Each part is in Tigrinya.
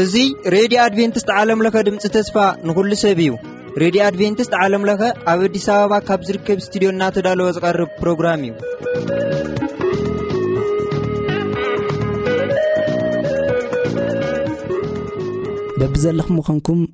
እዙ ሬድዮ ኣድቨንትስት ዓለምለኸ ድምፂ ተስፋ ንኹሉ ሰብ እዩ ሬድዮ ኣድቨንትስት ዓለምለኸ ኣብ ኣዲስ ኣበባ ካብ ዝርከብ እስትድዮ እናተዳለወ ዝቐርብ ፕሮግራም እዩ በብዘለኹም ምዃንኩም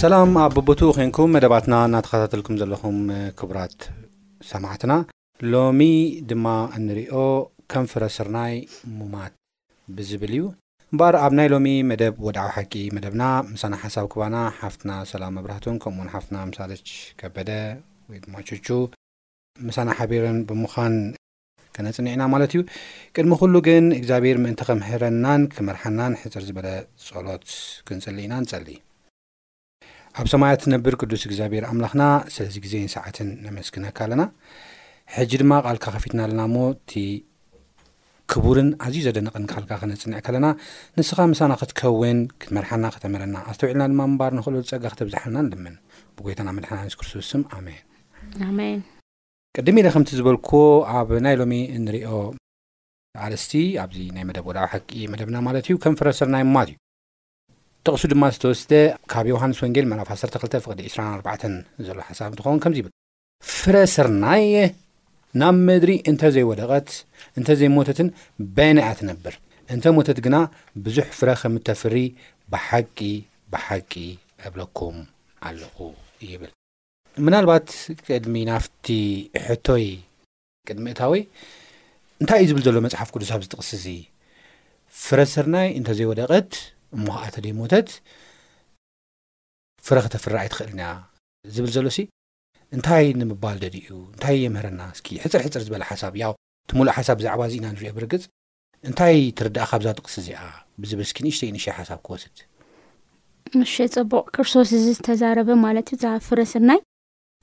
ሰላም ኣብ ብቡቱኡ ኮንኩም መደባትና እናተኸታተልኩም ዘለኹም ክቡራት ሰማዕትና ሎሚ ድማ እንሪኦ ከም ፍረስርናይ ሙማት ብዝብል እዩ እምበኣር ኣብ ናይ ሎሚ መደብ ወድዓዊ ሓቂ መደብና ምሳና ሓሳብ ክባና ሓፍትና ሰላም መብራህቱን ከምኡውን ሓፍትና ምሳለች ከበደ ወይ ድማ ቹቹ ምሳና ሓቢረን ብምዃን ከነጽንዕ ኢና ማለት እዩ ቅድሚ ኩሉ ግን እግዚኣብሔር ምእንቲ ከምህረናን ክመርሓናን ሕጽር ዝበለ ጸሎት ክንጽሊ ኢና ንጸሊ ኣብ ሰማያት ትነብር ቅዱስ እግዚኣብሔር ኣምላኽና ስለዚ ግዜን ሰዓትን ነመስግነካ ኣለና ሕጂ ድማ ቃልካ ከፊትና ኣለና እሞ እቲ ክቡርን ኣዝዩ ዘደንቕን ካልካ ከነጽንዕ ከለና ንስኻ ምሳና ክትከውን ክትመርሓና ከተመረና ኣስተውዒልና ድማ ምንባር ንኽእለሉ ጸጋ ክተብዝሓልና ንልምን ብጎይታና መድሓና የሱስ ክርስቶስ ስም ኣሜን ኣሜን ቅድም ኢለ ከምቲ ዝበልክዎ ኣብ ናይ ሎሚ እንሪኦ ኣርእስቲ ኣብዚ ናይ መደብ ወድዓዊ ሓቂ መደብና ማለት እዩ ከም ፍረ ስርናይ ምሟት እዩ። ጥቕሱ ድማ ዝተወስደ ካብ ዮውሃንስ ወንጌል ምዕራፍ ዓሰርተ ክልተ ፍቕዲ ዕስራን ኣርባዕተን ዘሎ ሓሳብ እንትኸውን ከምዚ ይብል ፍረ ስርናይ ናብ ምድሪ እንተ ዘይወደቐት እንተ ዘይሞተትን በየን እያ ትነብር? እንተ ሞተት ግና ብዙሕ ፍረ ከም እተፍሪ ብሓቂ ብሓቂ እብለኩም ኣለኹ ይብል። ምናልባት ቅድሚ ናፍቲ ሕቶይ። ቅድሚ ምእታወይ እንታይ እዩ ዝብል ዘሎ መጽሓፍ ቅዱስ ኣብዚ ጥቕሲ እዚ ፍረ ስርናይ እንተዘይወደቐት እሞ ኸዓ ተደይሞተት ፍረ ከተፍሪ ኣይትኽእልን እያ ዝብል ዘሎሲ እንታይ ንምባል ደልዩ እንታይ የምህረና እስኪ ሕፅር ሕፅር ዝበለ ሓሳብ ያው እቲ ሙሉእ ሓሳብ ብዛዕባ እዚ ኢና ንሪኦ ብርግፅ እንታይ ትርዳእ ካብዛ ጥቅሲ እዚኣ ብዝብል እስኪ ንእሽተይ ንእሽተይ ሓሳብ ክወስድ። እሺ ጽቡቅ ክርስቶስ እዚ ዝተዛረበ ማለት እዛ ፍረ ስርናይ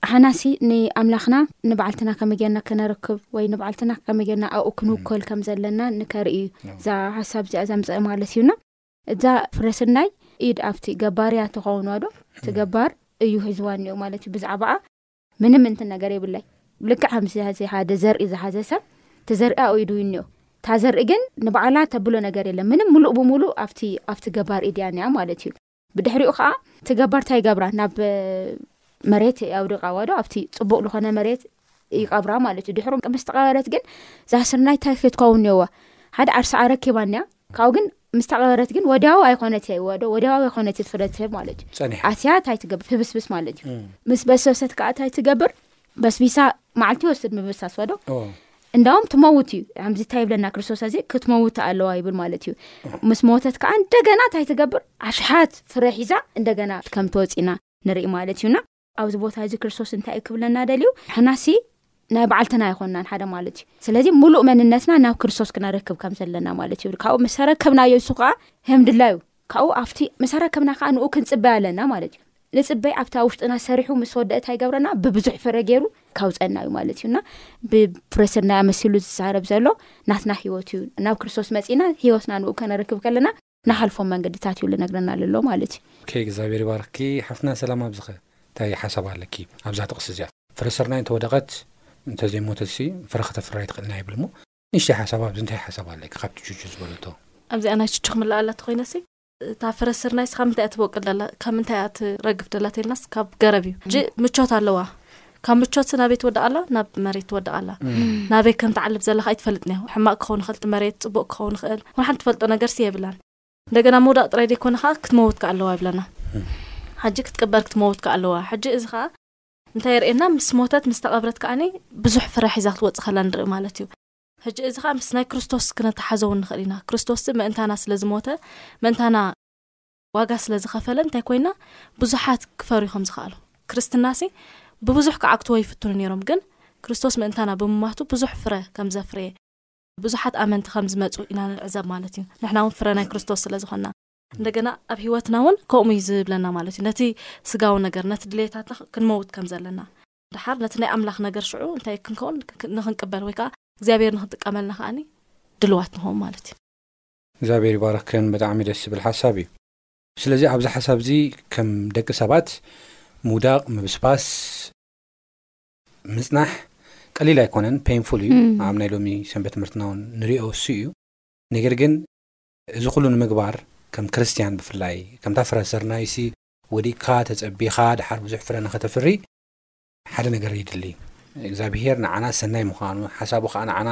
ኣሕናሲ ንኣምላኽና ንባዕልትና ከመይ ጌርና ከነርክብ ወይ ንባዕልትና ከመይ ጌርና ኣብኡ ክንውከል ከም ዘለና ንከርኢ እዩ እዛ ሓሳብ እዚኣ ዘምጽአ ማለት እዩና እዛ ፍረ ስርናይ ኢድ ኣብቲ ገባርያ ተኸውኗ ዶ እቲ ገባር እዩ ህዝዋ እኒኦ ማለት እዩ ብዛዕባኣ ምንም እንትን ነገር የብላይ ልክዕ ከምስ ሓደ ዘርኢ ዝሓዘ ሰብ ተዘርኢ ኣኢዱ እኒኦ እታ ዘርኢ ግን ንባዕላ ተብሎ ነገር የለ ምንም ሙሉእ ብምሉእ ኣብቲ ገባር ኢድያ ኒያ ማለት እዩ ብድሕሪኡ ከዓ ትገባር እንታይ ይገብራ ናብ መሬት ኣውደቃዋዶ ኣብቲ ፅቡቅ ዝኮነ መሬት ይቀብራ ማለት እዩ ድሕሩ ምስ ተቀበረት ግን ዛስርናይ እንታይ ክትከውን ኒዋ ሓደ ዓርሲ ኣረኪባ ኒያ ካብኡ ግን ምስ ተቐበረት ግን ወድያዊ ኣይኮነት እያ ይዋዶ ወድያዊ ኣይኮነት እቲ ፍረ ትህብ ማለት እዩ ጸኒሓ ኣትያ እንታይ ትገብር ትብስብስ ማለት እዩ እም፣ ምስ በሰብሰት ከዓ እንታይ ትገብር በስቢሳ መዓልቲ ይወስድ ምብሳስ ወዶ ኦ፣ እንዳውም ትመውት እዩ ከምዚ እንታይ ይብለና ክርስቶስ እዚ ክትመውት ኣለዋ ይብል ማለት እዩ ምስ ሞተት ከዓ እንደገና እንታይ ትገብር ኣሽሓት ፍረ ሒዛ እንደገና ከም ተወፂና ንርኢ ማለት እዩና ኣብዚ ቦታ እዚ ክርስቶስ እንታይ እዩ ክብለና ደልዩ ሕናሲ ናይ በዓልትና ይኮናን ሓደ ማለት እዩ ስለዚ ሙሉእ መንነትና ናብ ክርስቶስ ክነረክብ ከም ዘለና ማለት እዩ ካብኡ መሰረከብና የሱ ከዓ ህምድላ እዩ ካብኡ ኣብቲ መሰረከብና ከዓ ንኡ ክንፅበይ ኣለና ማለት እዩ ንፅበይ ኣብታ ውሽጥና ሰሪሑ ምስ ወደእታ ይገብረና ብብዙሕ ፍረ ገይሩ ካውፀና እዩ ማለት እዩና ብፍረስርናይ ኣመሲሉ ዝዛረብ ዘሎ ናትና ሂወት እዩ ናብ ክርስቶስ መፂእና ሂወትና ንኡ ከነረክብ ከለና ንሓልፎም መንገድታት እዩ ልነግረና ልሎ ማለት እዩ። ኦኬ እግዝኣብሔር ይባርኽኪ ሓፍትና ሰላም ኣብዚኸ ታይ ሓሳብ ኣለኪ ኣብዛ ጥቅሲ እዚኣ ፍረ ስርናይ እንተወደቀት እንተዘይሞተትሲ ፍረ ከተፍሪ ኣይትክእልን እያ ይብል እሞ ንእሽተይ ሓሳብ ኣብዚ እንታይ ሓሳብ ኣለኪ ካብቲ ቹቹ ዝበለቶ። ኣብዚኣ ናይ ቹቹ ክምልኣላ ተኮይነሲ እታ ፍረ ስርናይሲ ካብ ምንታይ እያ ትቦቅል ዘላ ካብ ምንታይ እያ ትረግፍ ዘላ ተይልናስ ካብ ገረብ እዩ ሕጂ ምቾት ኣለዋ ካብ ምቾት ናበይ ትወድቕ ኣላ ናብ መሬት ትወድቕ ኣላ ናበይ ከም ትዓልብ ዘለኻ ኣይትፈልጥ ኒሆ ሕማቕ ክኸውን ይኽእል እቲ መሬት ጽቡቕ ክኸውን ይኽእል ወላሓንቲ ትፈልጦ ነገርሲ የብላን እንደገና ምውዳቕ ጥራይ ዘይኮነ ከኣ ክትመውት ከኣ ኣለዋ ይብለና ሓጂ ክትቅበር ክትመውት ከኣ ኣለዋ ሕጂ እዚ ከኣ እንታይ የርእየና ምስ ሞተት ምስ ተቐብረት ከኣኒ ብዙሕ ፍረ ሒዛ ክትወጽእ ከላ ንርኢ ማለት እዩ ሕጂ እዚ ከኣ ምስ ናይ ክርስቶስ ክነተሓዘው ንኽእል ኢና ክርስቶስ ምእንታና ስለ ዝሞተ ምእንታና ዋጋ ስለ ዝኸፈለ እንታይ ኮይና ብዙሓት ክፈርዩ ከም ዝኸኣሉ። ክርስትናሲ ብብዙሕ ክዓግትዎ ይፍትኑ ነይሮም ግን ክርስቶስ ምእንታና ብምሟቱ ብዙሕ ፍረ ከም ዘፍረየ። ብዙሓት ኣመንቲ ከም ዝመጹ ኢና ንዕዘብ ማለት እዩ ንሕና ውን ፍረ ናይ ክርስቶስ ስለ ዝኾንና። እንደገና ኣብ ህይወትና ውን ከምኡ እዩ ዝብለና ማለት እዩ ነቲ ስጋዊ ነገር ነቲ ድልየታትና ክንመውት ከም ዘለና። ደሓር ነቲ ናይ ኣምላኽ ነገር ሽዑ እንታይ ክንከውን ንኽንቅበል ወይ ከኣ እግዚኣብሄር ንኽንጥቀመልና ከኣ ድልዋት ንኸውን ማለት እዩ። እግዚኣብሔር ይባርኽክን ብጣዕሚ ደስ ዝብል ሓሳብ እዩ ስለዚ ኣብዚ ሓሳብ እዚ ከም ደቂ ሰባት ምውዳቅ ምብስባስ ምጽናሕ ቀሊል ኣይኮነን ፔንፉል እዩ ኣብ ናይ ሎሚ ሰንበት ትምህርትና ውን ንሪኦ እሱ እዩ ነገር ግን እዚ ኩሉ ንምግባር ከም ክርስትያን ብፍላይ ከምታ ፍረ ስርናይሲ ወዲቅካ ተጸቢኻ ድሓር ብዙሕ ፍረ ንኸተፍሪ ሓደ ነገር ይድሊ እግዚኣብሄር ንዓና ሰናይ ምዃኑ ሓሳቡ ከዓ ንዓና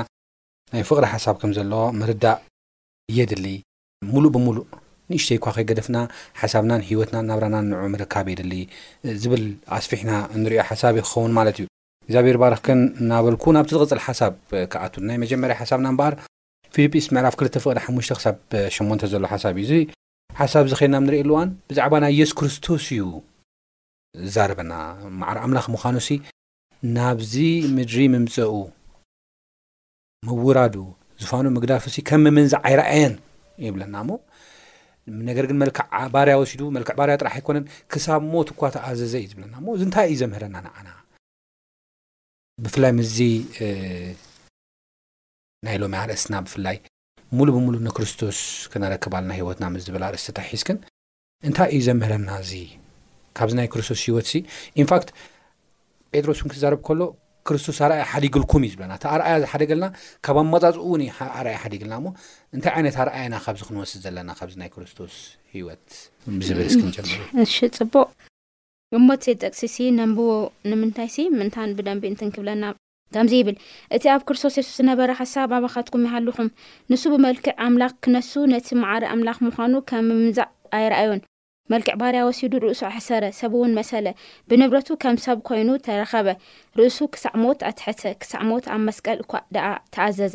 ናይ ፍቕሪ ሓሳብ ከም ዘለዎ ምርዳእ የድሊ። ምሉእ ብምሉእ ንእሽተይ እኳ ከይገደፍና ሓሳብናን ህይወትናን ናብራናን ንዕዑ ምርካብ የድሊ ዝብል ኣስፊሕና እንሪኦ ሓሳብ እዩ ክኸውን ማለት እዩ። እግዚኣብሔር ይባርኽክን እናበልኩ ናብቲ ዝቕፅል ሓሳብ ክኣቱ ናይ መጀመርያ ሓሳብና እምበኣር ፊልጲስ ምዕራፍ ክልተ ፍቕዲ ሓሙሽተ ክሳብ ሸሞንተ ዘሎ ሓሳብ እዩ። እዚ ሓሳብ እዚ ከይድና ኣብ ንሪኤሉ እዋን ብዛዕባ ናይ ኢየሱስ ክርስቶስ እዩ ዝዛረበና። ማዕረ ኣምላኽ ምዃኑሲ ናብዚ ምድሪ ምምፀኡ፣ ምውራዱ ዝፋኑ ምግዳፉሲ ከም ምምንዛዕ ኣይረኣየን ይብለና እሞ ነገር ግን መልክዕ ባርያ ወሲዱ መልክዕ ባርያ ጥራሕ ኣይኮነን ክሳብ ሞት እኳ ተኣዘዘ እዩ ዝብለና እሞ እዚ እንታይ እዩ ዘምህረና ንዓና ብፍላይ ምስዚ ናይ ሎሚ ኣርእስትና ብፍላይ ሙሉ ብምሉ ንክርስቶስ ክነረክብ ኣልና ሂወትና ምስ ዝብል ኣርእስቲ ተሒዝክን እንታይ እዩ ዘምህረና እዚ ካብዚ ናይ ክርስቶስ ሂወት ሲ ኢንፋክት ጴጥሮስ ን ክዛረብ ከሎ ክርስቶስ ኣርኣያ ሓዲግልኩም እዩ ዝብለና እቲ ኣርኣያ ዝሓደገልና ካብ ኣመፃፅኡ እውን ኣርኣያ ሓዲግልና እሞ እንታይ ዓይነት ኣርኣያና ካብዚ ክንወስድ ዘለና ካብዚ ናይ ክርስቶስ ሂወት ብዝብል እስክንጀምር እሺ ፅቡቅ እሞቲ ጥቅሲ ሲ ነንብቦ ንምንታይ ሲ ምንታን ብደንቢ እንትንክብለና ከምዚ ይብል፣ እቲ ኣብ ክርስቶስ የሱስ ዝነበረ ሓሳብ ኣባኻትኩም ይሃልኹም። ንሱ ብመልክዕ ኣምላኽ ክነሱ ነቲ መዓረ ኣምላኽ ምዃኑ ከም ምምንዛዕ ኣይረኣዮን። መልክዕ ባርያ ወሲዱ ርእሱ ኣሕሰረ፣ ሰብውን መሰለ። ብንብረቱ ከም ሰብ ኮይኑ ተረኸበ። ርእሱ ክሳዕ ሞት ኣትሐተ፣ ክሳዕ ሞት ኣብ መስቀል እኳ ደኣ ተኣዘዘ።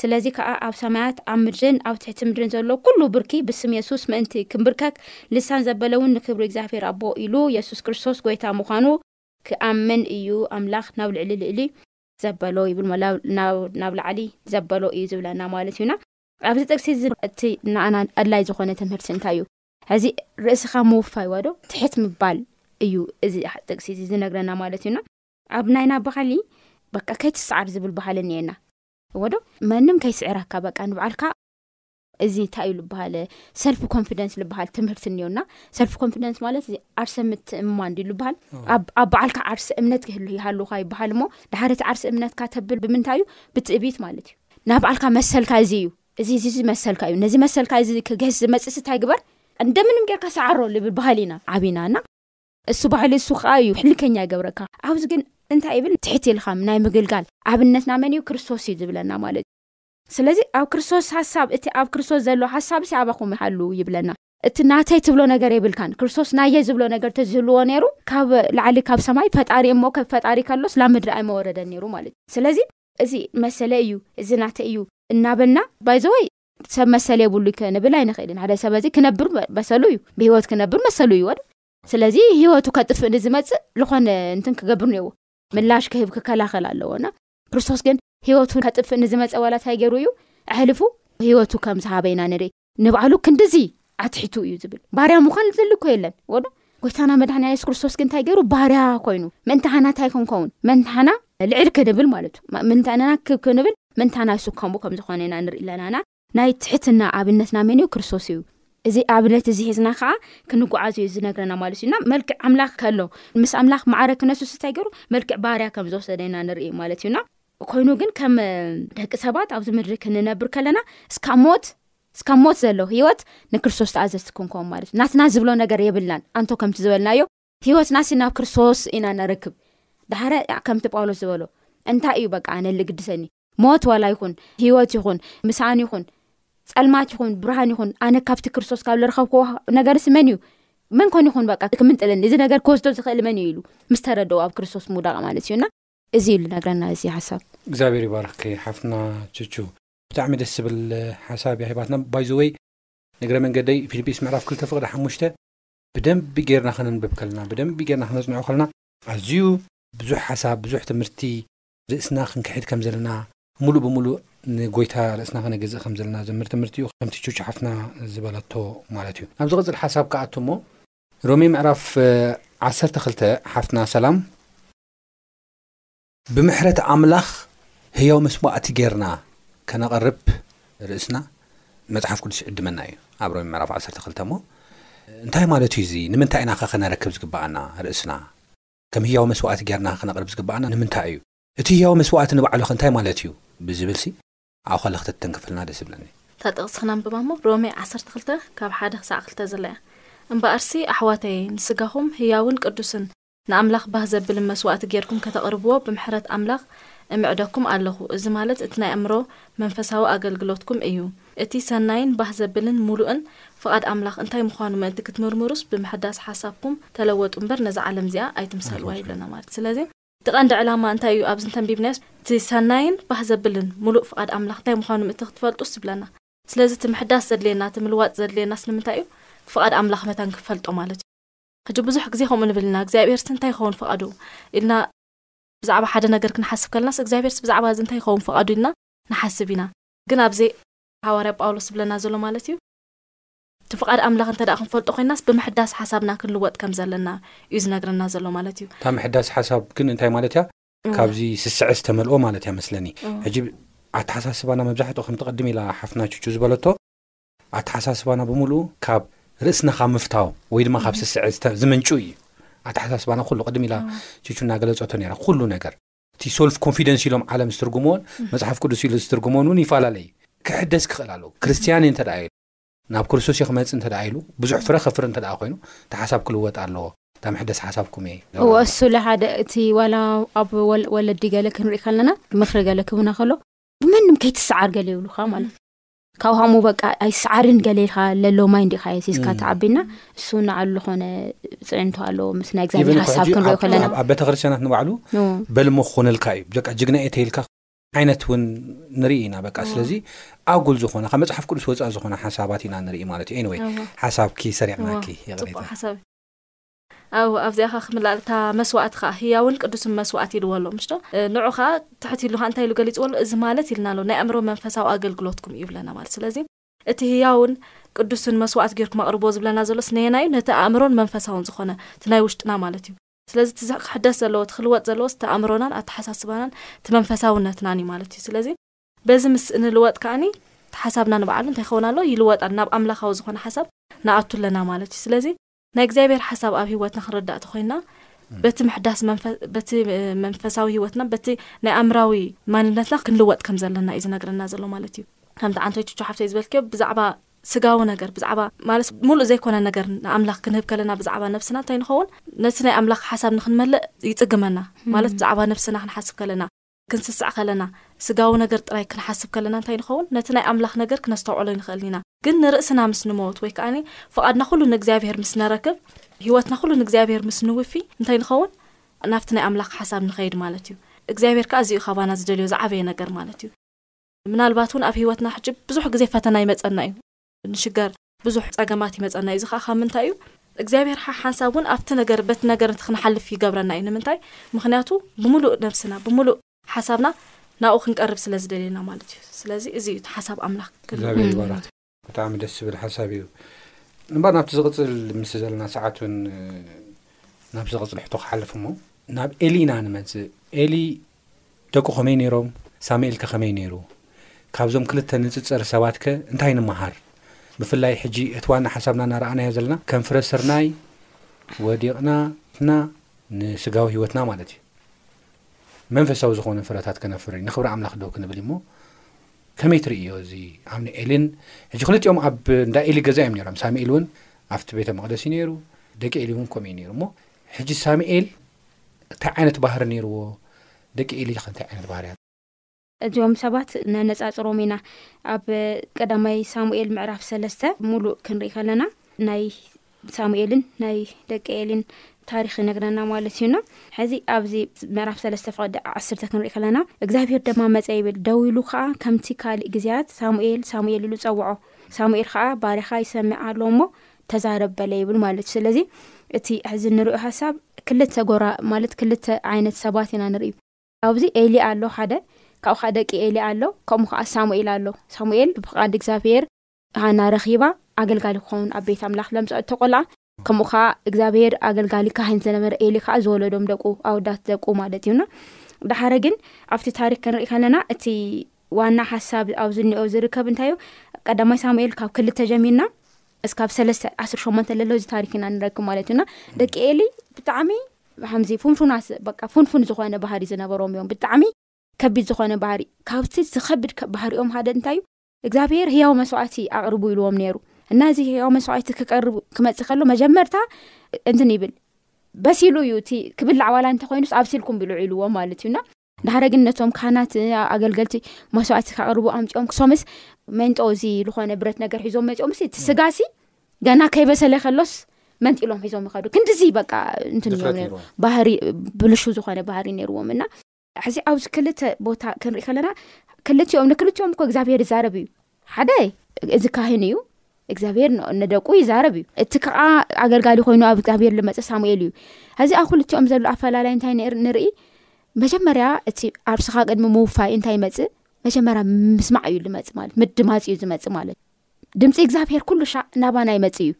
ስለዚ ከኣ ኣብ ሰማያት ኣብ ምድርን ኣብ ትሕቲ ምድርን ዘሎ ኩሉ ብርኪ ብስም የሱስ ምእንቲ ክንብርከክ ልሳን ዘበለውን ንክብሪ እግዚኣብሔር ኣቦ ኢሉ የሱስ ክርስቶስ ጎይታ ምዃኑ ክኣምን እዩ ኣምላኽ ናብ ልዕሊ ልእሊ ዘበሎ ይብል መላው ናብ ላዕሊ ዘበሎ እዩ ዝብለና ማለት እዩና ኣብዚ ጥቅሲ እዚ እቲ ንኣና ኣድላይ ዝኾነ ትምህርቲ እንታይ እዩ ሕዚ ርእስኻ ምውፋይ ዋዶ ትሕት ምባል እዩ እዚ ጥቅሲ እዚ ዝነግረና ማለት እዩና ኣብ ናይና ባህሊ በቃ ከይትስዓር ዝብል ባህሊ እኒኤና ወዶ መንም ከይስዕራካ በቃ ንበዓልካ እዚ እንታይ እዩ ልበሃለ ሰልፊ ኮንፊደንስ ልበሃል ትምህርቲ እኒዮና ሰልፊ ኮንፊደንስ ማለት እዚ ዓርሰ ምትእምማን ዩ ልበሃል ኣብ በዓልካ ዓርሰ እምነት ክህሉ ይሃልካ ይበሃል እሞ ድሓደቲ ዓርሲ እምነትካ ተብል ብምንታይ እዩ ብትእቢት ማለት እዩ ናብ በዓልካ መሰልካ እዚ እዩ እዚ እዚዚ መሰልካ እዩ ነዚ መሰልካ እዚ ክገህስ ዝመፅእስ እንታይ ግበር እንደምንም ጌርካ ሰዓሮ ልብል ባህሊ ኢና ዓብና እና እሱ ባህሊ እሱ ከዓ እዩ ሕልከኛ ይገብረካ ኣብዚ ግን እንታይ ይብል ትሕት ኢልካ ናይ ምግልጋል ኣብነትና መን እዩ ክርስቶስ እዩ ዝብለና ማለት እዩ ስለዚ ኣብ ክርስቶስ ሓሳብ እቲ ኣብ ክርስቶስ ዘሎ ሓሳብሲ ኣባኹም ይሃሉ ይብለና። እቲ ናተይ ትብሎ ነገር የብልካን። ክርስቶስ ናየይ ዝብሎ ነገር ተዝህልዎ ነይሩ ካብ ላዕሊ ካብ ሰማይ ፈጣሪ እሞ ከም ፈጣሪ ከሎስ ላብ ምድሪ ኣይመወረደን ነይሩ ማለት እዩ። ስለዚ እዚ መሰለይ እዩ እዚ ናተይ እዩ እናበልና ባይ ዘ ወይ ሰብ መሰል የብሉይ ክንብል ኣይንኽእልን። ሓደ ሰብ እዚ ክነብር መሰሉ እዩ ብህይወት ክነብር መሰሉ እዩ ወድ ስለዚ ህይወቱ ከጥፍእ ንዝመጽእ ልኾነ እንትን ክገብር ነይዎ ምላሽ ክህብ ክከላኸል ኣለዎ እና ክርስቶስ ግን ህይወቱ ከጥፍእ ንዝመጸ ዋላ እንታይ ገይሩ እዩ ኣሕልፉ ህይወቱ ከም ዝሃበ ኢና ንርኢ ንባዕሉ ክንዲዚ ኣትሒቱ እዩ ዝብል ባርያ ምዃን ዝል እኮ የለን ወዶ ጎይታና መድሓኒ የሱስ ክርስቶስ ግን እንታይ ገይሩ ባርያ ኮይኑ ምእንታሓና እንታይ ክንከውን ምእንታሓና ልዕል ክንብል ማለት እዩ ምእንታና ክብ ክንብል ምእንታና ዝስከሙ ከም ዝኾነ ኢና ንርኢ ኣለናና ናይ ትሕትና ኣብነትና መን እዩ? ክርስቶስ እዩ። እዚ ኣብነት እዚ ሒዝና ከዓ ክንጓዓዝ እዩ ዝነግረና ማለት እዩ እና መልክዕ ኣምላኽ ከሎ ምስ ኣምላኽ ማዕረ ክነሱስ እንታይ ገይሩ መልክዕ ባርያ ከም ዝወሰደ ኢና ንርኢ ማለት እዩና ኮይኑ ግን ከም ደቂ ሰባት ኣብዚ ምድሪ ክንነብር ከለና እስካብ ሞት እስካብ ሞት ዘሎ ህይወት ንክርስቶስ ተኣዘዝቲ ክንከውን ማለት እዩ ናትና ዝብሎ ነገር የብልናን ኣንቶ ከምቲ ዝበልናዮ ህይወትናሲ ናብ ክርስቶስ ኢና እነረክብ። ደሓረ ከምቲ ጳውሎስ ዝበሎ እንታይ እዩ በቃ ኣነ ልግድሰኒ ሞት ዋላ ይኹን ህይወት ይኹን ምስኣን ይኹን ጸልማት ይኹን ብርሃን ይኹን ኣነ ካብቲ ክርስቶስ ካብ ዝረኸብክዎ ነገርሲ መን እዩ መን ኮን ይኹን በቃ ክምንጥለኒ እዚ ነገር ክወስዶ ዝኽእል መን እዩ ኢሉ ምስ ተረድኡ ኣብ ክርስቶስ ምውዳቕ ማለት እዩና እዚ ኢሉ ነግረና እዚ ሓሳብ እግዚኣብሔር ይባርኪ ሓፍትና ቹቹ ብጣዕሚ ደስ ዝብል ሓሳብ እያ ሂባትና ባይዘወይ ንግረ መንገደይ ፊልጲስ ምዕራፍ ክልተ ፍቅዲ ሓሙሽተ ብደንቢ ጌርና ከነንብብ ከለና ብደንቢ ጌርና ከነጽንዖ ከለና ኣዝዩ ብዙሕ ሓሳብ ብዙሕ ትምህርቲ ርእስና ክንክሕድ ከም ዘለና ሙሉእ ብሙሉእ ንጎይታ ርእስና ከነገዝእ ከም ዘለና ዘምር ትምህርቲ እዩ ከምቲ ቹቹ ሓፍትና ዝበለቶ ማለት እዩ ናብ ዝቕጽል ሓሳብ ክኣቱ እሞ ሮሜ ምዕራፍ ዓሰርተ ክልተ ሓፍትና ሰላም ብምሕረት ኣምላኽ ህያው መስዋእቲ ጌርና ከነቐርብ ርእስና መጽሓፍ ቅዱስ ይዕድመና እዩ ኣብ ሮሜ ምዕራፍ ዓሰርተ ክልተ እሞ እንታይ ማለት እዩ እዚ ንምንታይ ኢናኸ ከነረክብ ዝግብኣና ርእስና ከም ህያው መስዋእቲ ጌርና ከነቕርብ ዝግብኣና ንምንታይ እዩ እቲ ህያው መስዋእቲ ንባዕሉ ከ እንታይ ማለት እዩ ብዝብልሲ ኣብኡ ከለ ክተተንክፍልና ደስ ይብለኒ። እታ ጥቕሲ ክነንብባ እሞ ሮሜ ዓሰርተ ክልተ ካብ ሓደ ክሳዕ ክልተ ዘላ እያ እምበኣርሲ ኣሕዋተየ ንስጋኹም ህያውን ቅዱስን ንኣምላኽ ባህ ዘብል መስዋእቲ ጌርኩም ከተቕርብዎ ብምሕረት ኣምላኽ እምዕደኩም ኣለኹ፣ እዚ ማለት እቲ ናይ ኣእምሮ መንፈሳዊ ኣገልግሎትኩም እዩ። እቲ ሰናይን ባህ ዘብልን ምሉእን ፍቓድ ኣምላኽ እንታይ ምዃኑ ምእንቲ ክትምርምሩስ ብምሕዳስ ሓሳብኩም ተለወጡ እምበር ነዛ ዓለም እዚኣ ኣይትምሰልዋ ይብለና ማለት እዩ። ስለዚ። እቲ ቀንዲ ዕላማ እንታይ እዩ ኣብዚ እንተንቢብናዮስ እቲ ሰናይን ባህ ዘብልን ምሉእ ፍቓድ ኣምላኽ እንታይ ምዃኑ ምእንቲ ክትፈልጡስ ይብለና። ስለዚ እቲ ምሕዳስ ዘድልየና እቲ ምልዋጥ ዘድልየናስ ንምንታይ እዩ ፍቓድ ኣምላኽ መታን ክንፈልጦ ማለት እዩ። ሕጂ ብዙሕ ግዜ ከምኡ ንብል ኢና፣ እግዚኣብሄርሲ እንታይ ይኸውን ፍቓዱ? ኢልና ብዛዕባ ሓደ ነገር ክንሓስብ ከለናስ፣ እግዚኣብሄርሲ ብዛዕባ እዚ እንታይ ይኸውን ፍቓዱ? ኢልና ንሓስብ ኢና። ግን ኣብዚ ሃዋርያ ጳውሎስ ዝብለና ዘሎ ማለት እዩ፣ እቲ ፍቓድ ኣምላኽ እንተድኣ ክንፈልጦ ኮይንናስ ብምሕዳስ ሓሳብና ክንልወጥ ከም ዘለና እዩ ዝነግረና ዘሎ ማለት እዩ። እታ ምሕዳስ ሓሳብ ግን እንታይ ማለት እያ? ካብዚ ስስዐ ዝተመልኦ ማለት እያ መስለኒ። ሕጂ ኣተሓሳስባና መብዛሕትኡ ከምቲ ቅድም ኢላ ሓፍትና ቹቹ ዝበለቶ፣ ኣተሓሳስባና ብምሉኡ ካብ ርእስና ካብ ምፍታው ወይ ድማ ካብ ስስዐ ዝመንጩ እዩ ኣተሓሳስባና ኩሉ ቅድም ኢላ ቹቹ እናገለፀቶ ነራ ኩሉ ነገር እቲ ሶልፍ ኮንፊደንስ ኢሎም ዓለም ዝትርጉምዎን መፅሓፍ ቅዱስ ኢሉ ዝትርጉምዎን እውን ይፈላለ እዩ ክሕደስ ክኽእል ኣለዎ ክርስትያን እየ እንተደኣ ኢሉ ናብ ክርስቶስ ክመፅእ እንተደኣ ኢሉ ብዙሕ ፍረ ከፍሪ እንተደኣ ኮይኑ እቲ ሓሳብ ክልወጥ ኣለዎ እታ መሕደስ ሓሳብኩም እየ እወ እሱ ለሓደ እቲ ዋላ ኣብ ወለዲ ገለ ክንርኢ ከለና ምኽሪ ገለ ክብና ከሎ ብመንም ከይትሰዓር ገለ ይብሉካ ማለት ካብ ሃሙ በቃ ኣይሰዓርን ገለ ኢልካ ለሎ ማይ እንዲካ የሲስካ ተዓቢና እሱ ንዓሉ ዝኾነ ፅዕንቶ ኣለዎ ምስ ናይ እግዚኣብሔር ሓሳብ ክንሪኦ ከለና ኣብ ቤተክርስትያናት ንባዕሉ በልሞ ክኾነልካ እዩ በቃ ጅግና እየ ተይልካ ዓይነት እውን ንርኢ ኢና በቃ ስለዚ ኣጉል ዝኾነ ካብ መፅሓፍ ቅዱስ ወፃኢ ዝኾነ ሓሳባት ኢና ንርኢ ማለት እዩ ኤኒወይ ሓሳብኪ ሰሪዕናኪ ይቕሬታ ኣው ኣብዚኣ ከኣ ክምላእ እታ መስዋእቲ ከኣ ህያውን ቅዱስን መስዋእቲ ኢልዎ ኣሎ ምሽዶ ንዑ ከኣ ትሕት ኢሉ ከኣ እንታይ ኢሉ ገሊጽዎ ኣሎ እዚ ማለት ኢልና ኣሎ ናይ ኣእምሮ መንፈሳዊ ኣገልግሎትኩም እዩ ይብለና ማለት ስለዚ እቲ ህያውን ቅዱስን መስዋእቲ ጌርኩም ኣቕርብዎ ዝብለና ዘሎስ ነየናይ እዩ ነቲ ኣእምሮን መንፈሳውን ዝኾነ እቲ ናይ ውሽጥና ማለት እዩ ስለዚ እቲ ክሕደስ ዘለዎ እቲ ክልወጥ ዘለዎስ እቲ ኣእምሮናን ኣተሓሳስባናን እቲ መንፈሳውነትናን እዩ ማለት እዩ ስለዚ በዚ ምስ እንልወጥ ከኣኒ እቲ ሓሳብና ንባዕሉ እንታይ ይኸውን ኣሎ ይልወጥ ኣሎ ናብ ኣምላኻዊ ዝኾነ ሓሳብ ንኣቱ ኣለና ማለት እዩ ስለዚ ናይ እግዚኣብሔር ሓሳብ ኣብ ህይወትና ክንረዳእ ተኾይንና በቲ ምሕዳስ በቲ መንፈሳዊ ህይወትና በቲ ናይ ኣምራዊ ማንነትና ክንልወጥ ከም ዘለና እዩ ዝነግረና ዘሎ ማለት እዩ ከምቲ ዓንተይ ቹቹ ሓፍተይ ዝበልክዮ ብዛዕባ ስጋዊ ነገር ብዛዕባ ማለት ሙሉእ ዘይኮነ ነገር ንኣምላኽ ክንህብ ከለና ብዛዕባ ነብስና እንታይ ንኸውን ነቲ ናይ ኣምላኽ ሓሳብ ንክንመልእ ይጽግመና ማለት ብዛዕባ ነብስና ክንሓስብ ከለና ክንስሳዕ ከለና፣ ስጋዊ ነገር ጥራይ ክንሓስብ ከለና እንታይ ንኸውን? ነቲ ናይ ኣምላኽ ነገር ክነስተውዕሎ ኣይንኽእልን ኢና። ግን ንርእስና ምስ ንመውት ወይ ከኣ ፍቓድና ኩሉ ንእግዚኣብሄር ምስ ነረክብ፣ ህይወትና ኩሉ ንእግዚኣብሄር ምስ ንውፊ እንታይ ንኸውን? ናብቲ ናይ ኣምላኽ ሓሳብ ንኸይድ ማለት እዩ። እግዚኣብሄር ከኣ እዚ እዩ ካባና ዝደልዮ ዝዓበየ ነገር ማለት እዩ። ምናልባት እውን ኣብ ህይወትና ሕጂ ብዙሕ ግዜ ፈተና ይመጸና እዩ። ንሽገር ብዙሕ ጸገማት ይመጸና እዩ እዚ ከኣ ካብ ምንታይ እዩ እግዚኣብሔር ሓሓንሳብ ውን ኣብቲ ነገር በቲ ነገር እቲ ክንሓልፍ ይገብረና እዩ ንምንታይ ምክንያቱ ብምሉእ ነብስና ብምሉእ ሓሳብና ናብኡ ክንቀርብ ስለ ዝደልየና ማለት እዩ ስለዚ እዚ እዩ እቲ ሓሳብ ኣምላክ እግዚኣብሔር ይባርክ ብጣዕሚ ደስ ዝብል ሓሳብ እዩ እምበር ናብቲ ዝቕጽል ምስ ዘለና ሰዓት ውን ናብ ዝቕጽል ሕቶ ክሓልፍ እሞ ናብ ኤሊ ኢና ንመጽእ ኤሊ ደቁ ከመይ ነይሮም? ሳሙኤልከ ከመይ ነይሩ? ካብዞም ክልተ ንጽጽር ሰባትከ እንታይ ንመሃር? ብፍላይ ሕጂ እቲ ዋና ሓሳብና እናረኣናዮ ዘለና ከም ፍረ ስርናይ ወዲቕና እና ንስጋዊ ህይወትና ማለት እዩ መንፈሳዊ ዝኾነ ፍረታት ከነፍሪ ንክብሪ ኣምላኽ ዶ ክንብል እሞ ከመይ ትርእዮ እዚ ኣምኒ ኤሊን ሕጂ ክልቲኦም ኣብ እንዳ ኤሊ ገዛ እዮም ነይሮም ሳሙኤል እውን ኣብቲ ቤተ መቕደስ እዩ ነይሩ ደቂ ኤሊ እውን ከምኡ እዩ ነይሩ እሞ ሕጂ ሳሙኤል እንታይ ዓይነት ባህሪ ነይርዎ? ደቂ ኤሊ ከ እንታይ ዓይነት ባህሪ ኣለዎም? እዚኦም ሰባት ነነጻጽሮም ኢና። ኣብ ቀዳማይ ሳሙኤል ምዕራፍ ሰለስተ ሙሉእ ክንርኢ ከለና ናይ ሳሙኤልን ናይ ደቂ ኤሊን ታሪክ ይነግረና ማለት እዩ እና ሕዚ ኣብዚ ምዕራፍ ሰለስተ ፍቅዲ ዓስርተ ክንርኢ ከለና እግዚኣብሄር ደማ መጸ ይብል ደው ኢሉ ከዓ ከምቲ ካልእ ግዜያት ሳሙኤል ሳሙኤል ኢሉ ጸውዖ ሳሙኤል ከዓ ባርያኻ ይሰምዕ ኣሎ እሞ ተዛረብ በለ ይብል ማለት እዩ ስለዚ እቲ ሕዚ ንሪኦ ሓሳብ ክልተ ጎራ ማለት ክልተ ዓይነት ሰባት ኢና ንርኢ ኣብዚ ኤሊ ኣሎ ሓደ ካብኡ ከዓ ደቂ ኤሊ ኣሎ ከምኡ ከዓ ሳሙኤል ኣሎ ሳሙኤል ብፍቃድ እግዚኣብሄር ሃና ረኺባ ኣገልጋሊ ክኸውን ኣብ ቤት ኣምላኽ ለምፀኦ እተቆልዓ ከምኡ ከዓ እግዚኣብሄር ኣገልጋሊ ካህን ዝነበረ ኤሊ ከዓ ዝወለዶም ደቁ ኣወዳት ደቁ ማለት እዩና ዳሓረ ግን ኣብቲ ታሪክ ክንርኢ ከለና እቲ ዋና ሓሳብ ኣብዚ እኒኦ ዝርከብ እንታይ እዩ ቀዳማይ ሳሙኤል ካብ ክልተ ጀሚርና እስካብ ሰለስተ ዓስር ሸሞንተ ለሎ እዚ ታሪክ ኢና ንረክብ ማለት እዩና ደቂ ኤሊ ብጣዕሚ ከምዚ ፉንፉናት በቃ ፉንፉን ዝኾነ ባህሪ ዝነበሮም እዮም ብጣዕሚ ከቢድ ዝኾነ ባህሪ ካብቲ ዝከብድ ባህሪኦም ሓደ እንታይ እዩ እግዚኣብሄር ህያው መስዋዕቲ ኣቅርቡ ኢልዎም ነይሩ እና እዚ ህያው መስዋዕቲ ክቀርብ ክመፅእ ከሎ መጀመርታ እንትን ይብል በሲሉ እዩ እቲ ክብላዕ ዋላ እንተኮይኑስ ኣብሲልኩም ብልዑ ኢልዎም ማለት እዩና ዳሓረ ግን ነቶም ካህናት ኣገልገልቲ መስዋእቲ ከቅርቡ ኣምፅኦም ክሶምስ መንጦ እዚ ዝኮነ ብረት ነገር ሒዞም መፅኦም ሲ እቲ ስጋ ሲ ገና ከይበሰለ ከሎስ መንጢ ኢሎም ሒዞም ይከዱ ክንዲዚ በቃ እንትን እዮም ድፍረት ነይሩ ይህልዎም። ባህሪ ብልሹ ዝኮነ ባህሪ ነይርዎም እና ሕዚ ኣብዚ ክልተ ቦታ ክንርኢ ከለና ክልቲኦም ንክልቲኦም እኮ እግዚኣብሄር ይዛረብ እዩ ሓደ እዚ ካህን እዩ እግዚኣብሄር ንደቁ ይዛረብ እዩ እቲ ከዓ ኣገልጋሊ ኮይኑ ኣብ እግዚኣብሄር ዝመፀ ሳሙኤል እዩ እዚ ኣብ ክልቲኦም ዘሎ ኣፈላላይ እንታይ ንርኢ መጀመርያ እቲ ኣርስኻ ቅድሚ ምውፋይ እንታይ ይመፅእ መጀመርያ ምስማዕ እዩ ዝመፅ ማለት ምድማፅ እዩ ዝመፅ ማለት ድምፂ እግዚኣብሄር ኩሉ ሻዕ ናባና ይመፅ እዩ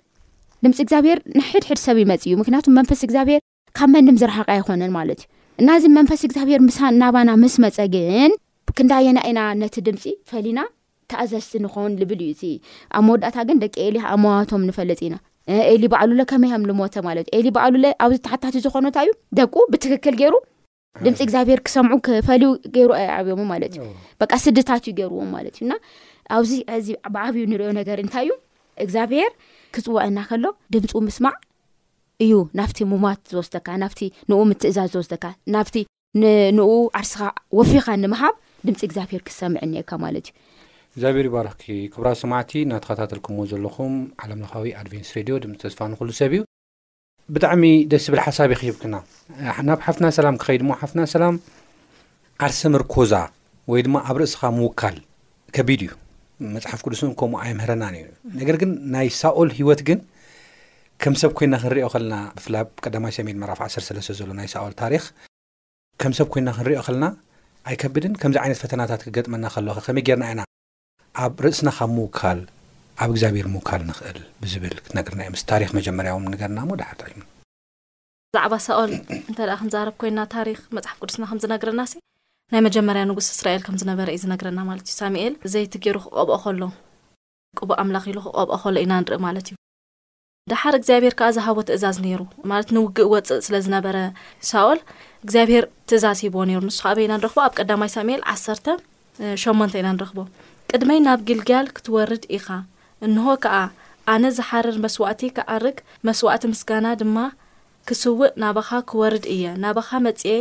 ድምፂ እግዚኣብሄር ንሕድሕድ ሰብ ይመፅ እዩ ምክንያቱ መንፈስ እግዚኣብሄር ካብ መንም ዝረሓቀ ኣይኮነን ማለት እዩ እና እዚ መንፈስ እግዚኣብሔር ምሳን ናባና ምስ መፀ ግን ክንዳየና ኢና ነቲ ድምፂ ፈሊና ተኣዘዝቲ ንኾን ልብል እዩ እቲ ኣብ መወዳእታ ግን ደቂ ኤሊ ኣመዋቶም ንፈልጥ ኢና ኤሊ በዕሉለ ከመይ ከም ልሞተ ማለት እዩ ኤሊ በዕሉለ ኣብዚ ተሓታቲ ዝኾነታ እዩ ደቁ ብትክክል ገይሩ ድምፂ እግዚኣብሄር ክሰምዑ ክፈልዩ ገይሩ ኣየዓብዮሞ ማለት እዩ በቃ ስድታት እዩ ገይርዎም ማለት እዩ እና ኣብዚ ሕዚ ብዓብዩ ንሪኦ ነገር እንታይ እዩ እግዚኣብሄር ክፅዋዐና ከሎ ድምፁ ምስማዕ እዩ ናብቲ ሙማት ዝወስደካ ናብቲ ንኡ ምትእዛዝ ዝወስደካ ናብቲ ንኡ ዓርስኻ ወፊኻ ንምሃብ ድምፂ እግዚኣብሄር ክሰምዕ እኒካ ማለት እዩ እግዚኣብሔር ይባርኽኪ ክብራት ሰማዕቲ እናተኸታተልኩምዎ ዘለኹም ዓለምለኻዊ ኣድቨንስ ሬድዮ ድምፂ ተስፋ ንክሉ ሰብ እዩ ብጣዕሚ ደስ ዝብል ሓሳብ ኢኺ ሂብክና ናብ ሓፍትና ሰላም ክኸይድ እሞ ሓፍትና ሰላም ዓርሰ ምርኮዛ ወይ ድማ ኣብ ርእስኻ ምውካል ከቢድ እዩ መፅሓፍ ቅዱስን ከምኡ ኣይምህረናን እዩ ነገር ግን ናይ ሳኦል ሂወት ግን ከም ሰብ ኮይና ክንሪኦ ከለና ብፍላይ ብ ቀዳማይ ሰሜን መራፍ 13 ዘሎ ናይ ሳኦል ታሪክ ከም ሰብ ኮይና ክንሪኦ ከለና ኣይከብድን ከምዚ ዓይነት ፈተናታት ክገጥመና ከሎኸ ከመይ ጌርና ኢና ኣብ ርእስና ካብ ምውካል ኣብ እግዚኣብሔር ምውካል ንኽእል ብዝብል ክትነግርና እዩምስ ታሪኽ መጀመርያውን ንገርና እሞ ደሓር ጥዒሙና። ብዛዕባ ሳኦል እንተ ክንዛረብ ኮይና ታሪኽ መጽሓፍ ቅዱስና ከም ዝነግረናሲ ናይ መጀመርያ ንጉስ እስራኤል ከም ዝነበረ እዩ ዝነግረና ማለት እዩ ሳሚኤል ዘይቲ ጌሩ ክቀብኦ ከሎ ቅቡእ ኣምላኽ ኢሉ ክቀብኦ ከሎ ኢና ንርኢ ማለት እዩ። ደሓር እግዚኣብሄር ከኣ ዝሃቦ ትእዛዝ ነይሩ ማለት ንውግእ ወጽእ ስለ ዝነበረ ሳኦል እግዚኣብሄር ትእዛዝ ሂብዎ ነይሩ ንሱ ከኣ በይና ንረኽቦ ኣብ ቀዳማይ ሳሙኤል ዓሰርተ ሸሞንተ ኢና ንረኽቦ ቅድመይ ናብ ጊልጋል ክትወርድ ኢኻ እንሆ ከኣ ኣነ ዝሓርር መስዋእቲ ክኣርግ መስዋእቲ ምስጋና ድማ ክስውእ ናባኻ ክወርድ እየ ናባኻ መጽኤ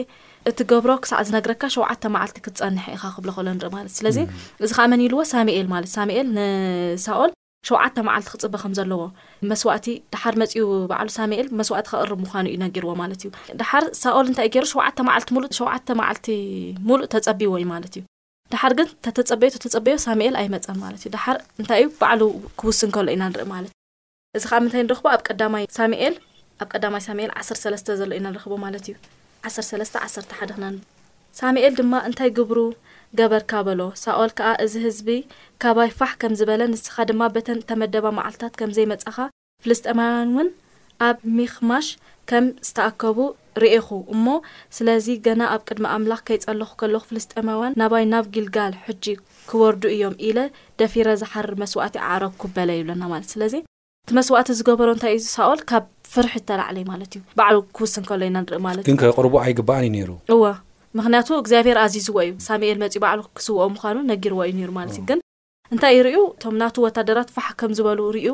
እትገብሮ ክሳዕ ዝነግረካ ሸውዓተ መዓልቲ ክትጸንሕ ኢኻ ክብሎ ከሎ ንርኢ ማለት ስለዚ እዚ ከዓ መን ኢልዎ ሳሙኤል ማለት ሳሙኤል ንሳኦል ሸውዓተ መዓልቲ ክጽበ ከም ዘለዎ፣ መስዋእቲ ደሓር መጺኡ በዓሉ ሳሙኤል መስዋእቲ ከቕርብ ምዃኑ እዩ ነጊርዎ ማለት እዩ። ደሓር ሳኦል እንታይ እዩ ገይሩ ሸውዓተ መዓልቲ ምሉእ ሸውዓተ መዓልቲ ምሉእ ተጸቢዎ እዩ ማለት እዩ። ደሓር ግን ተተጸበዮ ተተጸበዮ ሳሙኤል ኣይመጸን ማለት እዩ። ደሓር እንታይ እዩ ባዕሉ ክውስን ከሎ ኢና ንርኢ ማለት እዩ። እዚ ከኣ ኣብ ምንታይ ንረኽቦ ኣብ ቀዳማይ ሳሙኤል ኣብ ቀዳማይ ሳሙኤል ዓሰርተ ሰለስተ ዘሎ ኢና ንረኽቦ ማለት እዩ። ዓሰርተ ሰለስተ ዓሰርተ ሓደ ክነንብብ። ሳሙኤል ድማ እንታይ ግብሩ ገበርካ በሎ። ሳኦል ከኣ እዚ ህዝቢ ካባይ ፋሕ ከም ዝበለ፣ ንስኻ ድማ በተን እተመደባ መዓልትታት ከም ዘይመጻኻ፣ ፍልስጥኤማውያንውን ኣብ ሚክማሽ ከም ዝተኣከቡ ርኤኹ እሞ፣ ስለዚ ገና ኣብ ቅድሚ ኣምላኽ ከይጸለኹ ከለኹ፣ ፍልስጥኤማውያን ናባይ ናብ ጊልጋል ሕጂ ኪወርዱ እዮም ኢለ፣ ደፊረ ዝሓርር መስዋእቲ ኣዕረግኩ በለ ይብለና ማለት እዩ። ስለዚ። እቲ መስዋእቲ ዝገበሮ እንታይ እዩ ሳኦል ካብ ፍርሒ ተላዕለ ማለት እዩ ባዕሉ ክውስን ከሎ ኢና ንርኢ ማለት ግን ከቅርቦ ኣይግባኣን እዩ ነይሩ። እወ ምኽንያቱ እግዚኣብሄር ኣዚዝዎ እዩ ሳሚኤል መጺኡ ባዕሉ ክስውኦ ምዃኑ ነጊርዎ እዩ ነይሩ ማለት እዩ ግን እንታይ እዩ ርእዩ እቶም ናቱ ወታደራት ፋሕ ከም ዝበሉ ርእዩ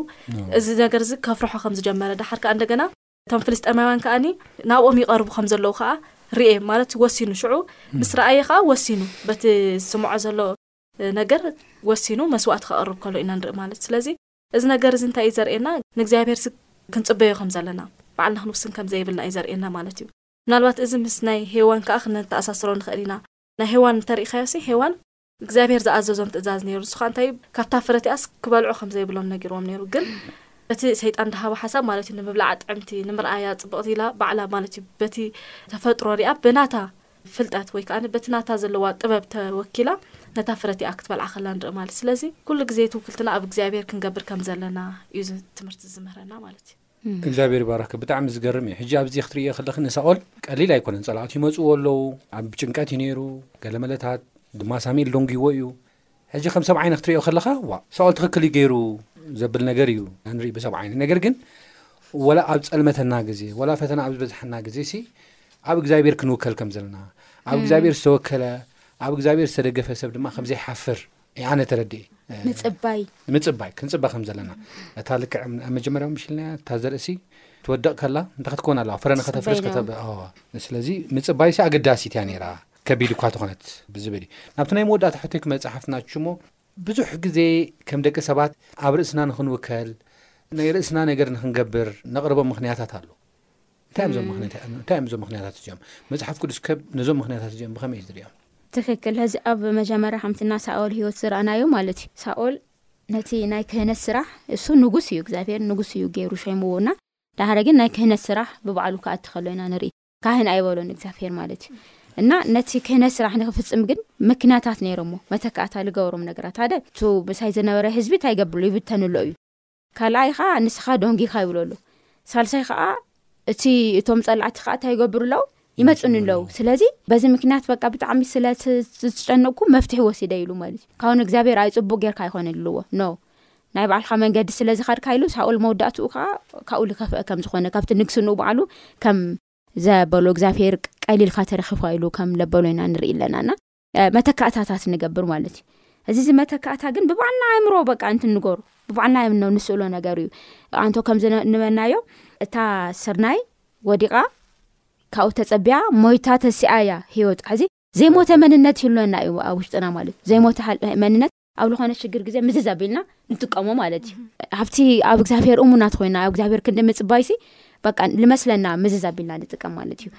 እዚ ነገር እዚ ከፍርሖ ከም ዝጀመረ ደሓር ከኣ እንደገና እቶም ፍልስጤማውያን ከኣኒ ናብኦም ይቐርቡ ከም ዘለዉ ከኣ ርኤ ማለት ወሲኑ ሽዑ ምስ ረኣየ ከኣ ወሲኑ በቲ ዝስምዖ ዘሎ ነገር ወሲኑ መስዋእቲ ከቕርብ ከሎ ኢና ንርኢ ማለት ስለዚ እዚ ነገር እዚ እንታይ እዩ ዘርእየና? ንእግዚኣብሄርሲ ክንጽበዮ ከም ዘለና፣ ባዕልና ክንውስን ከም ዘይብልና እዩ ዘርእየና ማለት እዩ። ምናልባት እዚ ምስ ናይ ሄዋን ከኣ ክነተኣሳስሮ ንኽእል ኢና። ናይ ሄዋን እንተ ርኢኻዮሲ፣ ሄዋን እግዚኣብሄር ዝኣዘዞም ትእዛዝ ነይሩ፣ ንሱ ከኣ እንታይ እዩ፣ ካብታ ፍረ እቲኣስ ክበልዑ ከም ዘይብሎም ነጊርዎም ነይሩ። ግን በቲ ሰይጣን ዝሃቦ ሓሳብ ማለት እዩ፣ ንምብልዓ ጥዕምቲ፣ ንምርኣያ ጽብቕቲ ኢላ ባዕላ ማለት እዩ፣ በቲ ተፈጥሮ ሪኣ ብናታ ፍልጠት ወይ ከኣ በቲ ናታ ዘለዋ ጥበብ ተወኪላ ነታ ፍረ እቲኣ ክትበልዓ ከላ ንርኢ ማለት እዩ። ስለዚ ኩሉ ግዜ ትውክልትና ኣብ እግዚኣብሄር ክንገብር ከም ዘለና እዩ እዚ ትምህርቲ እዚ ዝምህረና ማለት እዩ። እግዚኣብሔር ይባርኽኪ ብጣዕሚ ዝገርም እዩ ሕጂ ኣብዚ ክትርእዮ ከለኺ ንሳኦል ቀሊል ኣይኮነን ጸላእቱ ይመጽዎ ኣለዉ ኣብ ጭንቀት እዩ ነይሩ ገለ መለታት ድማ ሳሚኤል ደንጉይዎ እዩ ሕጂ ከም ሰብ ዓይኒ ክትሪኦ ከለኻ ዋእ ሳኦል ትኽክል እዩ ገይሩ ዘብል ነገር እዩ ንርኢ ብሰብ ዓይኒ ነገር ግን ወላ ኣብ ጸልመተና ግዜ ወላ ፈተና ኣብ ዝበዝሓና ግዜ ሲ ኣብ እግዚኣብሔር ክንውከል ከም ዘለና ኣብ እግዚኣብሔር ዝተወከለ ኣብ እግዚኣብሔር ዝተደገፈ ሰብ ድማ ከምዘይሓፍር ኣነ ተረድእ ምፅባይ ምፅባይ ክንፅባ ከም ዘለና እታ ልክዕ ኣብ መጀመርያ ምሽልና እታ ዘርእሲ ትወደቕ ከላ እንታይ ክትኮን ኣለዋ ፍረ ንኸተፍርስ ከተብ ስለዚ ምፅባይ ሲ ኣገዳሲት እያ ነይራ ከቢድ እኳ ተኾነት ብዝብል እዩ ናብቲ ናይ መወዳእታ ሕቶይ ክመጽእ ሓፍትና ኣቹሞ። ብዙሕ ግዜ ከም ደቂ ሰባት ኣብ ርእስና ንኽንውከል ናይ ርእስና ነገር ንኽንገብር ነቕርቦም ምኽንያታት ኣሎ። እንታይ እዮም እዞም ምኽንያታ እንታይ እዮም እዞም ምኽንያታት እዚኦም? መጽሓፍ ቅዱስ ከ ነዞም ምኽንያታት እዚኦም ብኸመይ እዩ ዝርእዮም? ትክክል ሐዚ ኣብ መጀመርያ ከምቲ ናይ ሳኦል ህይወት ዝረኣናዮ ማለት እዩ ሳኦል ነቲ ናይ ክህነት ስራሕ እሱ ንጉስ እዩ እግዚኣብሔር ንጉስ እዩ ገይሩ ሸይምዎ እና ዳሕረ ግን ናይ ክህነት ስራሕ ብባዕሉ ክኣቲ ከሎ ኢና ንርኢ ካህን ኣይበሎን እግዚኣብሄር ማለት እዩ እና ነቲ ክህነት ስራሕ ንክፍፅም ግን ምክንያታት ነይሮሞ መተካእታ ዝገበሮም ነገራት ሓደ ቱ ምሳይ ዝነበረ ህዝቢ እንታይ ይገብርሉ ይብተንሎ እዩ ካልኣይ ከዓ ንስኻ ዶንጊካ ይብሎ ኣሎ ሳልሳይ ከዓ እቲ እቶም ፀላዕቲ ከዓ እንታይ ይገብሩ ኣለው ይመፁኒ ኣለው ስለዚ በዚ ምክንያት በቃ ብጣዕሚ ስለዝጨነቅኩ መፍትሒ ወሲደ ኢሉ ማለት እዩ ካብን እግዚኣብሔር ኣይፅቡቅ ጌርካ ኣይኮነ ልዎ ኖ ናይ ባዕልካ መንገዲ ስለ ዝኸድካ ኢሉ ሳኦል መወዳእትኡ ከዓ ካብኡ ዝከፍአ ከም ዝኾነ ካብቲ ንግስንኡ በዓሉ ከም ዘበሎ እግዚኣብሄር ቀሊልካ ተረኪፋ ኢሉ ከም ለበሎ ኢና ንርኢ ኣለና እና መተካእታታት ንገብር ማለት እዩ እዚ እዚ መተካእታ ግን ብባዕልና ኣእምሮ በቃ እንቲ ንገሩ ብባዕልና እምኖ ንስእሎ ነገር እዩ ኣንቶ ከምዝንበናዮ እታ ስርናይ ወዲቓ ካብኡ ተፀቢያ ሞይታ ተሲኣ እያ ሂወት ሕዚ ዘይሞተ መንነት ይህሎና እዩ ኣብ ውሽጥና ማለት እዩ ዘይሞተ መንነት ኣብ ልኾነ ሽግር ግዜ ምዝዝ ኣቢልና ንጥቀሞ ማለት እዩ ኣብቲ ኣብ እግዚኣብሄር እሙናት ኮይና ኣብ እግዚኣብሄር ክንዲ ምፅባይሲ በቃ ልመስለና ምዝዝ ኣቢልና ንጥቀም ማለት እዩ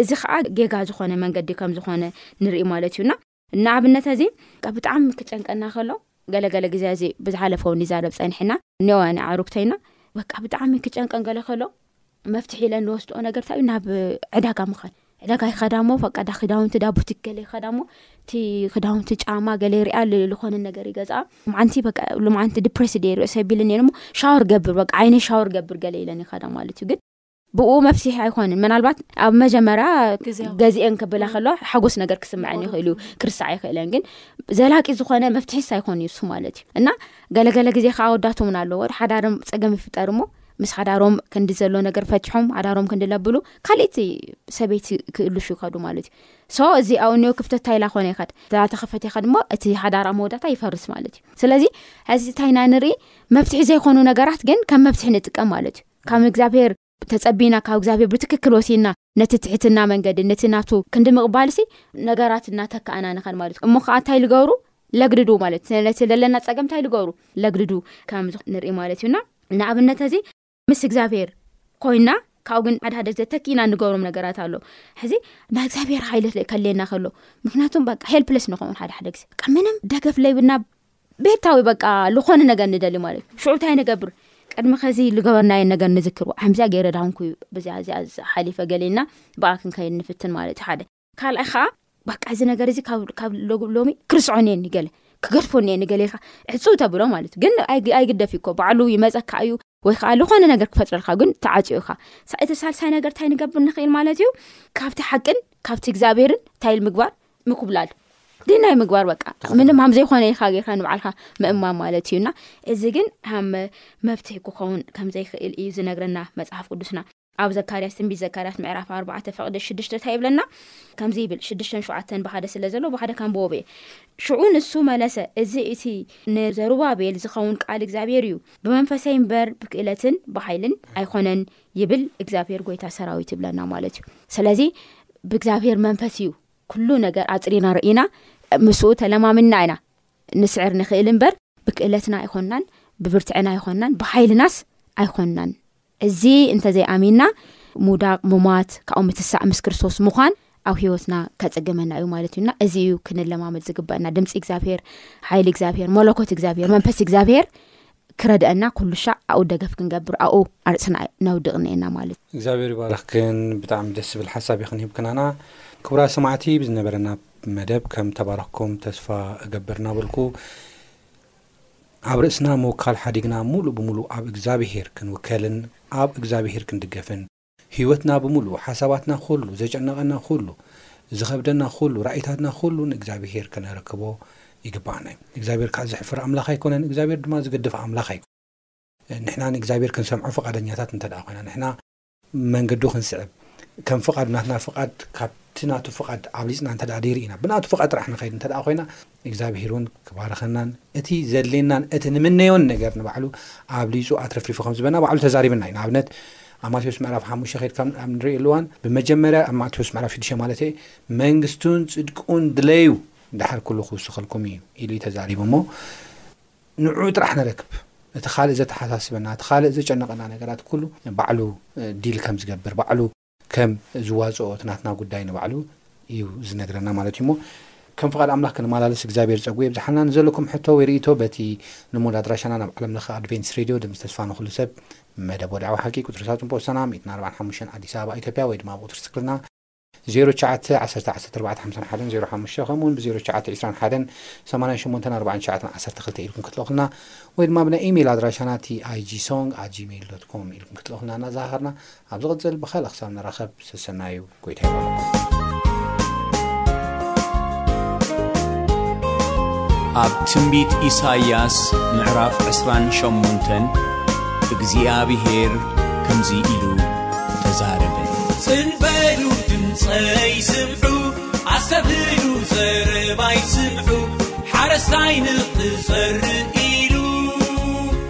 እዚ ከዓ ጌጋ ዝኾነ መንገዲ ከም ዝኾነ ንርኢ ማለት እዩና ንኣብነት እዚ ብጣዕሚ ክጨንቀና ከሎ ገለገለ ግዜ እዚ ብዝሓለፈው ንዛረብ ፀኒሕና ኒዋኒ ዓሩክተይና በቃ ብጣዕሚ ክጨንቀን ገለ ከሎ መፍትሒ ኢለን ዝወስድኦ ነገር እንታዩ ናብ ዕዳጋ ምኻድ ዕዳጋ ይኸዳ ሞ በቃ ዳ ክዳውንቲ ዳ ቡቲክ ገለ ይኸዳ ሞ እቲ ክዳውንቲ ጫማ ገለ ይርኣ ዝኾነ ነገር ይገዝኣ መዓንቲ በቃ ሎምዓንቲ ድፕሬስ ደ ርእሰ ቢል እኒ ሞ ሻወር ገብር በቃ ዓይነ ሻወር ገብር ገለ ኢለን ይኸዳ ማለት እዩ ግን ብኡ መፍትሒ ኣይኮንን ምናልባት ኣብ መጀመርያ ገዚአን ክብላ ከለዋ ሓጎስ ነገር ክስምዐን ይኽእል እዩ ክርሳዕ ይኽእለን ግን ዘላቂ ዝኾነ መፍትሒስ ኣይኮን እዩሱ ማለት እዩ እና ገለገለ ግዜ ከዓ ወዳትምን ኣለዎ ሓዳርም ፀገም ይፍጠር ሞ ምስ ሓዳሮም ክንዲ ዘሎ ነገር ፈትሖም ሓዳሮም ክንዲ ለብሉ ካልእቲ ሰበይቲ ክእሉሹ ይኸዱ ማለት እዩ ሶ እዚ ኣው ኒኦ ክፍተት ታይላ ኮነ ይኸድ ተኸፈት ይኸድ ሞ እቲ ሓዳራ መወዳእታ ይፈርስ ማለት እዩ ስለዚ ሕዚ እታይ ና ንርኢ መፍትሒ ዘይኮኑ ነገራት ግን ከም መፍትሒ ንጥቀም ማለት እዩ ካብ እግዚኣብሄር ተፀቢና ካብ እግዚኣብሄር ብትክክል ወሲና ነቲ ትሕትና መንገዲ ነቲ ናቱ ክንዲ ምቕባልሲ ነገራት እናተካእና ንኸን ማለት እሞ ከዓ እንታይ ልገብሩ ለግድዱ ማለት ነቲ ዘለና ፀገም እንታይ ልገብሩ ለግድዱ ከም ንርኢ ማለት እዩና ንኣብነት እዚ ምስ እግዚኣብሔር ኮይና ካብኡ ግን ሓደ ሓደ ዘተኪኢና ንገብሮም ነገራት ኣሎ ሕዚ ናይ እግዚኣብሔር ሓይለት ከልየና ከሎ ምክንያቱም በ ሄልፕለስ ንኸውን ሓደ ሓደ ግዜ ምንም ደገፍ ለይብና ቤታዊ በቃ ልኾነ ነገር ንደሊ ማለት እዩ ሽዑ እንታይ ንገብር ቅድሚ ከዚ ዝገበርናዮ ነገር ንዝክር ሓምዚኣ ገይረ ዳንኩ ብዚኣ እዚኣ ሓሊፈ ገሌና ብኣ ክንከይድ ንፍትን ማለት እዩ ሓደ ካልኣይ ከዓ በቃ እዚ ነገር እዚ ካብ ሎሚ ክርስዖ እኒየ ንገለ ክገድፎ እኒየ ንገለ ኢልካ ዕፁ ተብሎ ማለት እዩ ግን ኣይግደፍ እዩ እኮ ባዕሉ ይመፀካ እዩ ወይ ከዓ ዝኾነ ነገር ክፈጥረልካ ግን ተዓፅኡ ኢኻ እቲ ሳልሳይ ነገር እንታይ ንገብር ንኽእል ማለት እዩ ካብቲ ሓቅን ካብቲ እግዚኣብሄርን እንታይ ምግባር ምኩብላል ድናይ ምግባር በቃ ምንም ሃም ዘይኮነ ኢካ ገርካ ንበዓልካ ምእማም ማለት እዩ እና እዚ ግን ሃም መፍትሒ ክኸውን ከምዘይክእል እዩ ዝነግረና መፅሓፍ ቅዱስና ኣብ ዘካርያስ ትንቢት ዘካርያስ ምዕራፍ ኣርባዕተ ፈቅዲ ሽዱሽተ እንታይ ይብለና ከምዚ ይብል ሽዱሽተን ሸዓተን ብሓደ ስለ ዘሎ ብሓደ ካንብቦብ እየ ሽዑ ንሱ መለሰ እዚ እቲ ንዘሩባቤል ዝኸውን ቃል እግዚኣብሔር እዩ ብመንፈሰይ እምበር ብክእለትን ብሓይልን ኣይኮነን ይብል እግዚኣብሄር ጎይታ ሰራዊት ይብለና ማለት እዩ ስለዚ ብእግዚኣብሄር መንፈስ እዩ ኩሉ ነገር ኣፅሪና ርኢና ምስኡ ተለማምና ኢና ንስዕር ንክእል እምበር ብክእለትና ኣይኮናን ብብርትዕና ኣይኮናን ብሓይልናስ ኣይኮናን እዚ እንተዘይኣሚንና ሙዳቅ ሙማት ካብኡ ምትሳእ ምስ ክርስቶስ ምዃን ኣብ ሂወትና ከጸገመና እዩ ማለት እዩ እና እዚ እዩ ክንለማመድ ዝግበአና ድምፂ እግዚኣብሄር ሓይሊ እግዚኣብሄር መለኮት እግዚኣብሄር መንፈስ እግዚኣብሄር ክረድአና ኩሉ ሻዕ ኣብኡ ደገፍ ክንገብር ኣብኡ ኣርፅና ነውድቕ እኒኤና ማለት እዩ እግዚኣብሔር ይባርኽክን ብጣዕሚ ደስ ዝብል ሓሳብ ኢኽን ሂብክናና ክቡራ ሰማዕቲ ብዝነበረና መደብ ከም ተባረኽኩም ተስፋ እገብር እናበልኩ ኣብ ርእስና ምውካል ሓዲግና ሙሉእ ብምሉእ ኣብ እግዚኣብሄር ክንውከልን ኣብ እግዚኣብሄር ክንድገፍን ህይወትና ብምሉኡ፣ ሓሳባትና ኩሉ፣ ዘጨነቐና ኩሉ፣ ዝኸብደና ኩሉ፣ ራኢታትና ኩሉ ንእግዚኣብሄር ከነረክቦ ይግብኣና እዩ። እግዚኣብሄር ክኣ ዘሕፍር ኣምላኽ ኣይኮነን፣ እግዚኣብሄር ድማ ዝግድፍ ኣምላኽ ኣይኮነን። ንሕና ንእግዚኣብሄር ክንሰምዖ ፍቓደኛታት እንተድኣ ኮይና፣ ንሕና። መንገዱ ክንስዕብ፣ ከም ፍቓዱ ናትና ፍቓድ ካብቲ ናቱ ፍቓድ ኣብሊጽና እንተድኣ ደይርኢና፣ ብናቱ ፍቓድ ጥራሕ ንኸይድ እንተድኣ ኮይና፣ እግዚኣብሄር እውን ክባርኸናን እቲ ዘድልየናን እቲ ንምነዮን ነገር ንባዕሉ ኣብሊፁ ኣትረፍሪፉ ከም ዝበና ባዕሉ ተዛሪብና እዩ ንኣብነት ኣብ ማቴዎስ ምዕራፍ ሓሙሽተ ከድካ ኣብ ንሪእየሉ እዋን ብመጀመርያ ኣብ ማቴዎስ ምዕራፍ ሽዱሽተ ማለት እየ መንግስቱን ፅድቁን ድለዩ ድሓር ኩሉ ክውስኸልኩም እዩ ኢሉ እዩ ተዛሪቡ እሞ ንዑ ጥራሕ ንረክብ እቲ ካልእ ዘተሓሳስበና እቲ ካልእ ዘጨነቐና ነገራት ኩሉ ባዕሉ ዲል ከም ዝገብር ባዕሉ ከም ዝዋጽኦ እቲ ናትና ጉዳይ ንባዕሉ እዩ ዝነግረና ማለት እዩ እሞ ከም ፍቓድ ኣምላኽ ክንመላለስ እግዚኣብሔር ጸጉ የብዝሓልና ንዘለኩም ሕቶ ወይ ርእይቶ በቲ ንሙድ ኣድራሻና ናብ ዓለም ለኸ ኣድቬንቲስት ሬድዮ ድምፂ ተስፋ ንኹሉ ሰብ መደብ ወድዓዊ ሓቂ ቁፅሪ ሳጹን ፖስታና 145 ኣዲስ ኣበባ ኢትዮጵያ ወይ ድማ ኣብ ቁፅሪ ስልክና 09 11 14 51 05 ከምኡ እውን ብ09 21 88 49 12 ኢልኩም ክትልእኹልና ወይ ድማ ብናይ ኢሜይል ኣድራሻና ቲኣይጂ ሶንግ ኣት ጂሜይል ዶት ኮም ኢልኩም ክትልእኹልና እናዘኻኸርና ኣብ ዝቕጽል ብኻልእ ክሳብ ንራኸብ ሰሰናዩ ጎይታ ይባርኩም። ኣብ ትንቢት ኢሳይያስ ምዕራፍ ዕስራን ሸሞንተን እግዚኣብሄር ከምዚ ኢሉ ተዛረበ። ጽን በሉ ድምጸይ ስምዑ፣ ኣስተብህሉ ዘረባይ ስምዑ፣ ሓረስታይ ንኽዘርእ